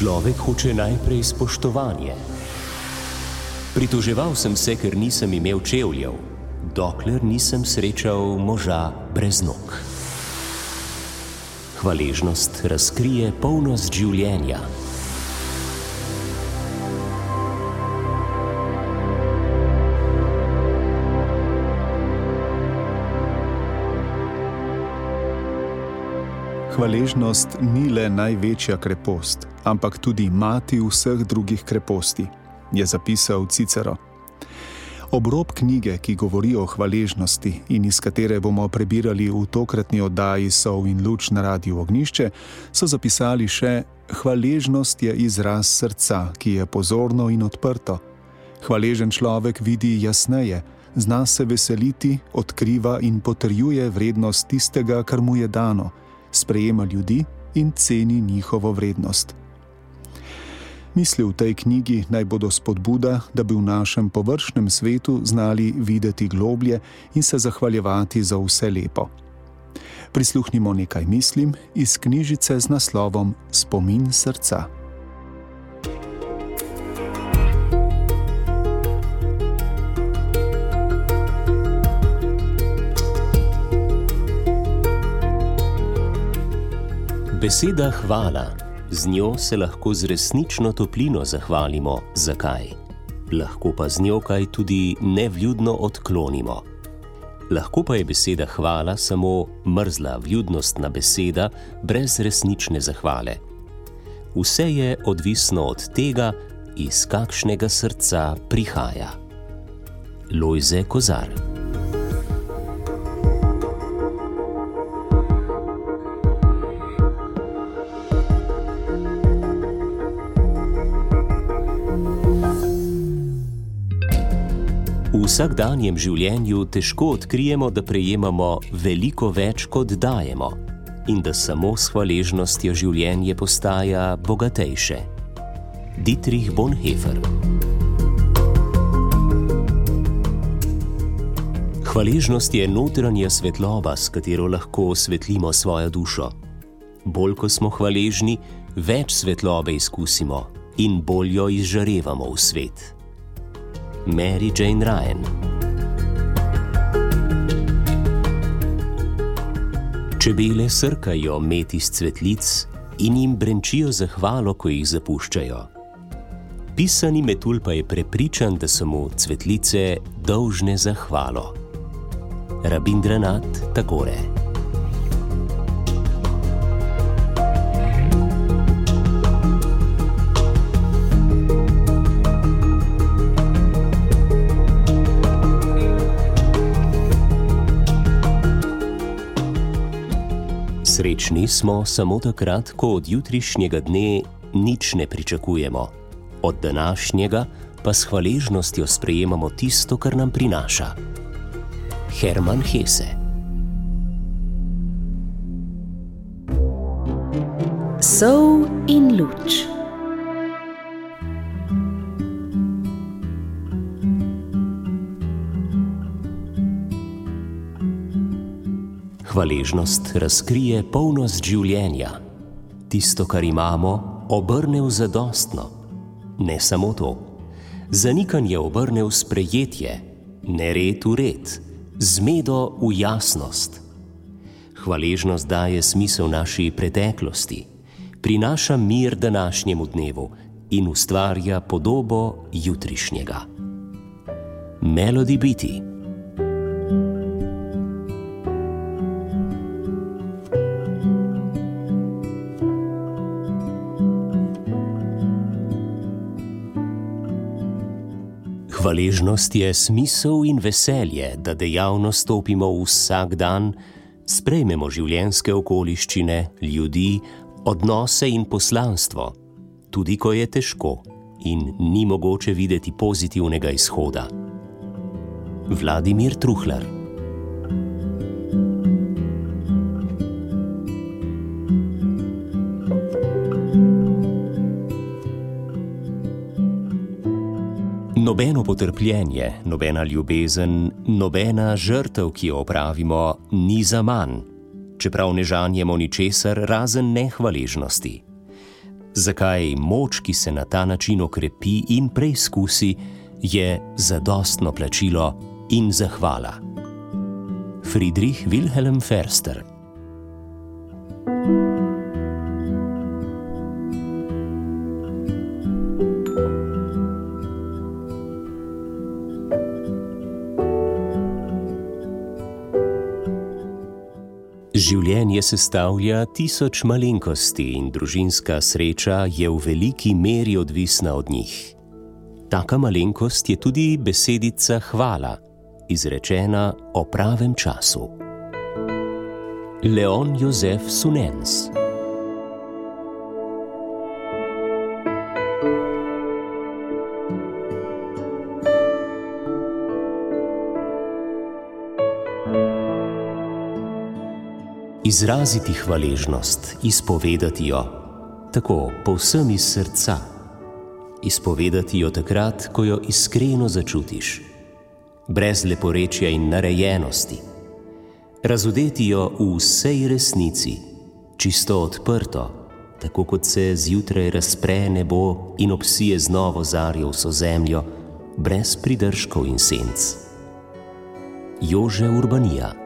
Človek hoče najprej spoštovanje. Pritoževal sem se, ker nisem imel čevljev, dokler nisem srečal moža brez nog. Hvaležnost razkrije polnost življenja. Hvaležnost ni le največja krepost, ampak tudi mati vseh drugih kreposti, je zapisal Cicero. Obrob knjige, ki govori o hvaležnosti in iz katere bomo prebirali v tokratni oddaji Sov in luč na radiju Ognišče, so zapisali še: Hvaležnost je izraz srca, ki je pozorno in odprto. Hvaležen človek vidi jasneje, zna se veseliti, odkriva in potrjuje vrednost tistega, kar mu je dano sprejema ljudi in ceni njihovo vrednost. Misli v tej knjigi naj bodo spodbuda, da bi v našem površnem svetu znali videti globlje in se zahvaljevati za vse lepo. Prisluhnimo nekaj mislim iz knjižice z naslovom Spomin srca. Beseda hvala, z njo se lahko z resnično toplino zahvalimo, zakaj. Lahko pa z njo kaj tudi nevljudno odklonimo. Lahko pa je beseda hvala samo mrzla, vljudnostna beseda, brez resnične zahvale. Vse je odvisno od tega, iz kakšnega srca prihaja. Lojze Kozar. Vsakdanjem življenju težko odkrijemo, da prejemamo veliko več, kot dajemo, in da samo s hvaležnostjo življenje postaja bogatejše. Dietrich Bonhoeffer. Hvaležnost je notranja svetloba, s katero lahko osvetlimo svojo dušo. Bolj ko smo hvaležni, več svetlobe izkusimo in bolj jo izžarevamo v svet. Mary Jane Ryan. Čebele srkajo med iz cvetlic in jim brenčijo zahvalo, ko jih zapuščajo. Pisani metul pa je prepričan, da so mu cvetlice dolžne zahvalo. Rabindranat Tagore. Srečni smo samo takrat, ko od jutrišnjega dne nič ne pričakujemo, od današnjega pa s hvaležnostjo sprejemamo tisto, kar nam prinaša. Herman Hesse. Sov in luč. Hvaležnost razkrije polnost življenja. Tisto, kar imamo, obrne v zadostno. Ne samo to. Zanikanje obrne v sprejetje, nered v red, zmedo v jasnost. Hvaležnost daje smisel naši preteklosti, prinaša mir današnjemu dnevu in ustvarja podobo jutrišnjega. Melodi biti. Hvaležnost je smisel in veselje, da dejavno stopimo vsak dan, sprejmemo življenjske okoliščine, ljudi, odnose in poslanstvo, tudi ko je težko in ni mogoče videti pozitivnega izhoda. Vladimir Truhlar. Nobeno potrpljenje, nobena ljubezen, nobena žrtev, ki jo opravimo, ni za manj, čeprav ne žanjemo ničesar razen nehvaležnosti. zakaj moč, ki se na ta način okrepi in preizkusi, je zadostno plačilo in zahvala. Friedrich Wilhelm Ferster. Življenje sestavlja tisoč malenkosti in družinska sreča je v veliki meri odvisna od njih. Taka malenkost je tudi besedica hvala, izrečena o pravem času. Leon Jozef Sunens. Izraziti hvaležnost, izpovedati jo, tako povsem iz srca. Izpovedati jo takrat, ko jo iskreno začutiš, brez leporečja in narejenosti. Razudeti jo v vsej resnici, čisto odprto, tako kot se zjutraj razpre nebo in obsije z novo zarjo vso zemljo, brez pridržkov in senc. Jože Urbanija.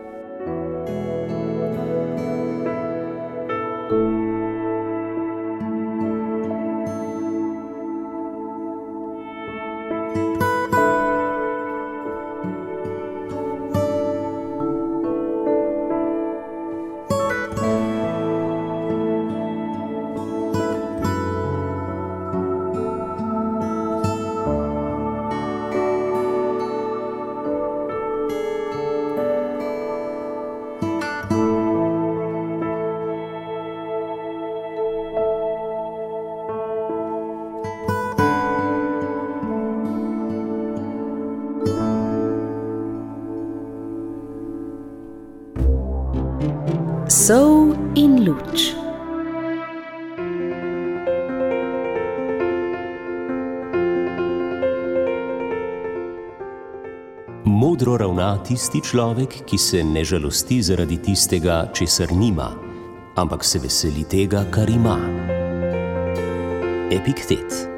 Modro ravna tisti človek, ki se ne žalosti zaradi tistega, česar nima, ampak se veseli tega, kar ima. Epiktet.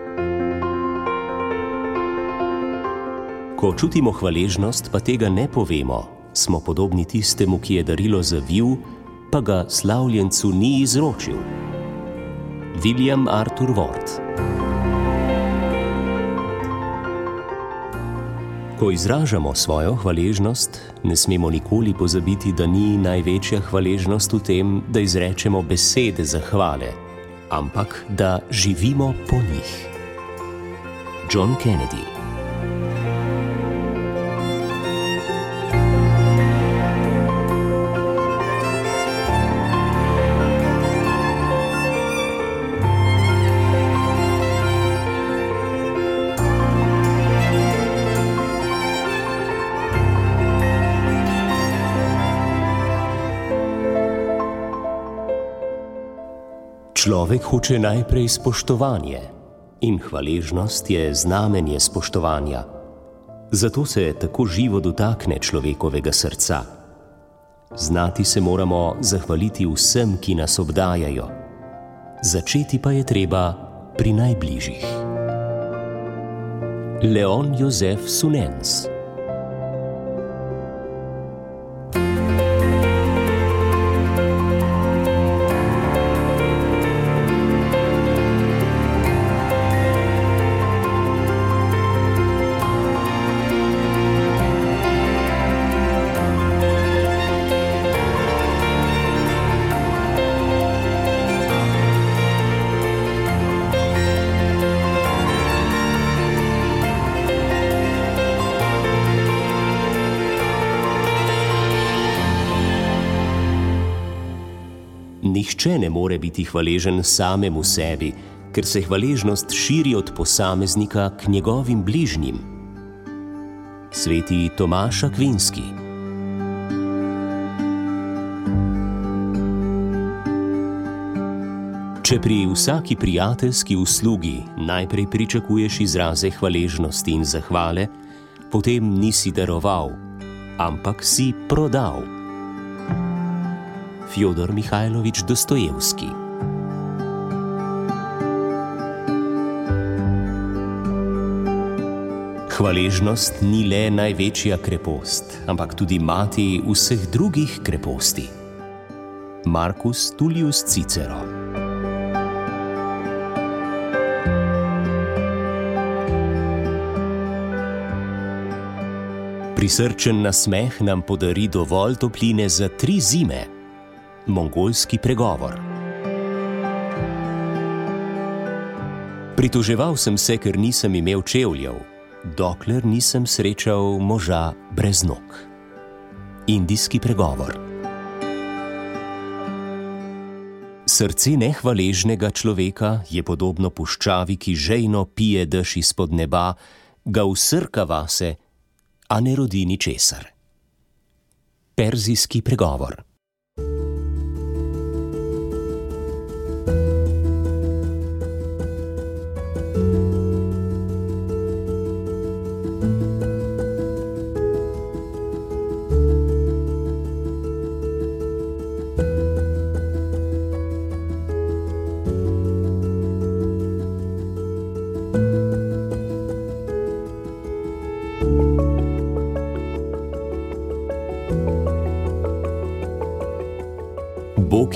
Ko čutimo hvaležnost, pa tega ne povemo, smo podobni tistemu, ki je darilo zavil pa ga slavljencu ni izročil. William Arthur Ward. Ko izražamo svojo hvaležnost, ne smemo nikoli pozabiti, da ni največja hvaležnost v tem, da izrečemo besede zahvale, ampak da živimo po njih. John Kennedy. Človek hoče najprej spoštovanje in hvaležnost je znamenje spoštovanja. Zato se tako živo dotakne človekovega srca. Znati se moramo zahvaliti vsem, ki nas obdajajo. Začeti pa je treba pri najbližjih. Leon Jozef Sunens. Nihče ne more biti hvaležen samemu sebi, ker se hvaležnost širi od posameznika k njegovim bližnjim. Sveti Tomaš Akvinski. Če pri vsaki prijateljski uslugi najprej pričakuješ izraze hvaležnosti in zahvale, potem nisi daroval, ampak si prodal. Fjodor Mihajlovič Dostojevski. Hvaležnost ni le največja krepost, ampak tudi mati vseh drugih kreposti. Markus Tullius Cicero. Prisrčen nasmeh nam podari dovolj topline za tri zime. Mongolski pregovor. Pritoževal sem se, ker nisem imel čevljev, dokler nisem srečal moža brez nog. Indijski pregovor. Srce nehvaležnega človeka je podobno puščavi, ki žejno pije dež izpod neba, ga usrka vase, a ne rodi ničesar. Perzijski pregovor.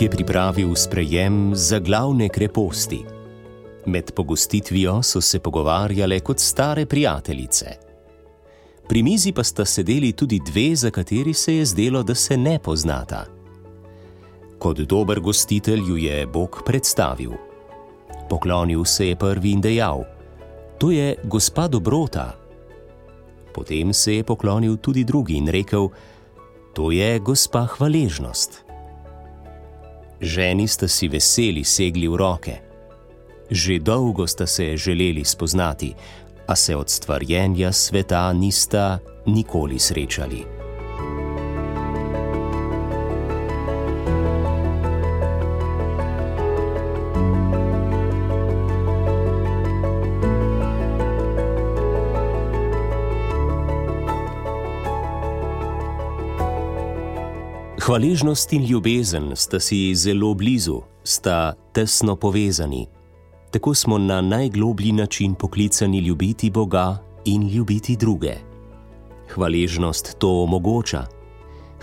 Je pripravil sprejem za glavne kreposti. Med pogostitvijo so se pogovarjale kot stare prijateljice. Pri mizi pa sta sedeli tudi dve, za kateri se je zdelo, da se ne poznata. Kot dober gostitelj ju je Bog predstavil. Poklonil se je prvi in dejal: To je gospa dobrota. Potem se je poklonil tudi drugi in rekel: To je gospa hvaležnost. Ženi sta si veseli segli v roke. Že dolgo sta se želeli spoznati, a se od stvarjenja sveta nista nikoli srečali. Hvaležnost in ljubezen sta si zelo blizu, sta tesno povezani. Tako smo na najgloblji način poklicani ljubiti Boga in ljubiti druge. Hvaležnost to omogoča.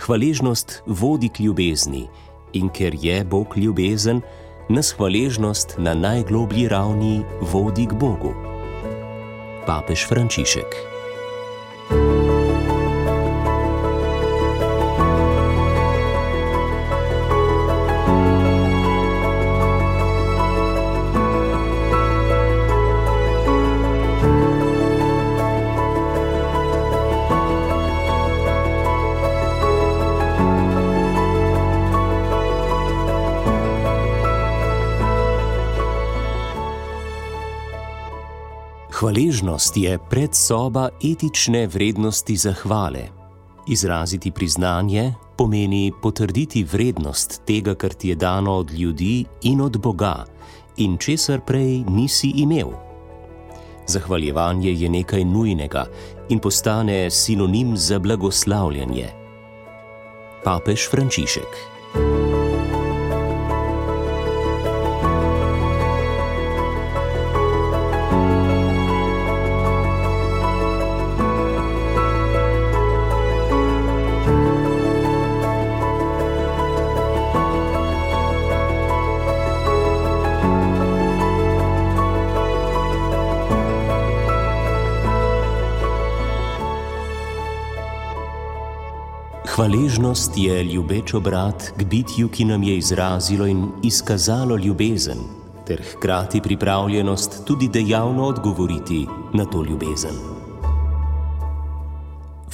Hvaležnost vodi k ljubezni in ker je Bog ljubezen, nas hvaležnost na najgloblji ravni vodi k Bogu. Papež Frančišek. Hvaležnost je predsoba etične vrednosti zahvale. Izraziti priznanje pomeni potrditi vrednost tega, kar ti je dano od ljudi in od Boga, in česar prej nisi imel. Zahvaljevanje je nekaj nujnega in postane sinonim za blagoslavljanje. Papež Frančišek. Hvaležnost je ljubeč obrat k bitju, ki nam je izrazilo in izkazalo ljubezen, ter hkrati pripravljenost tudi dejavno odgovoriti na to ljubezen.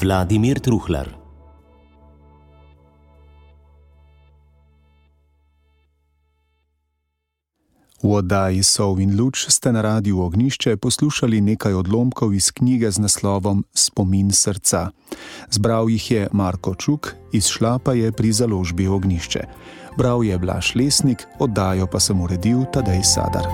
Vladimir Truhlar V oddaji Sov in Luč ste na radiju Ognišče poslušali nekaj odlomkov iz knjige z naslovom Spomin srca. Zbral jih je Marko Čuk, izšla pa je pri založbi Ognišče. Bral je Blaž Lesnik, oddajo pa sem uredil Tadej Sadar.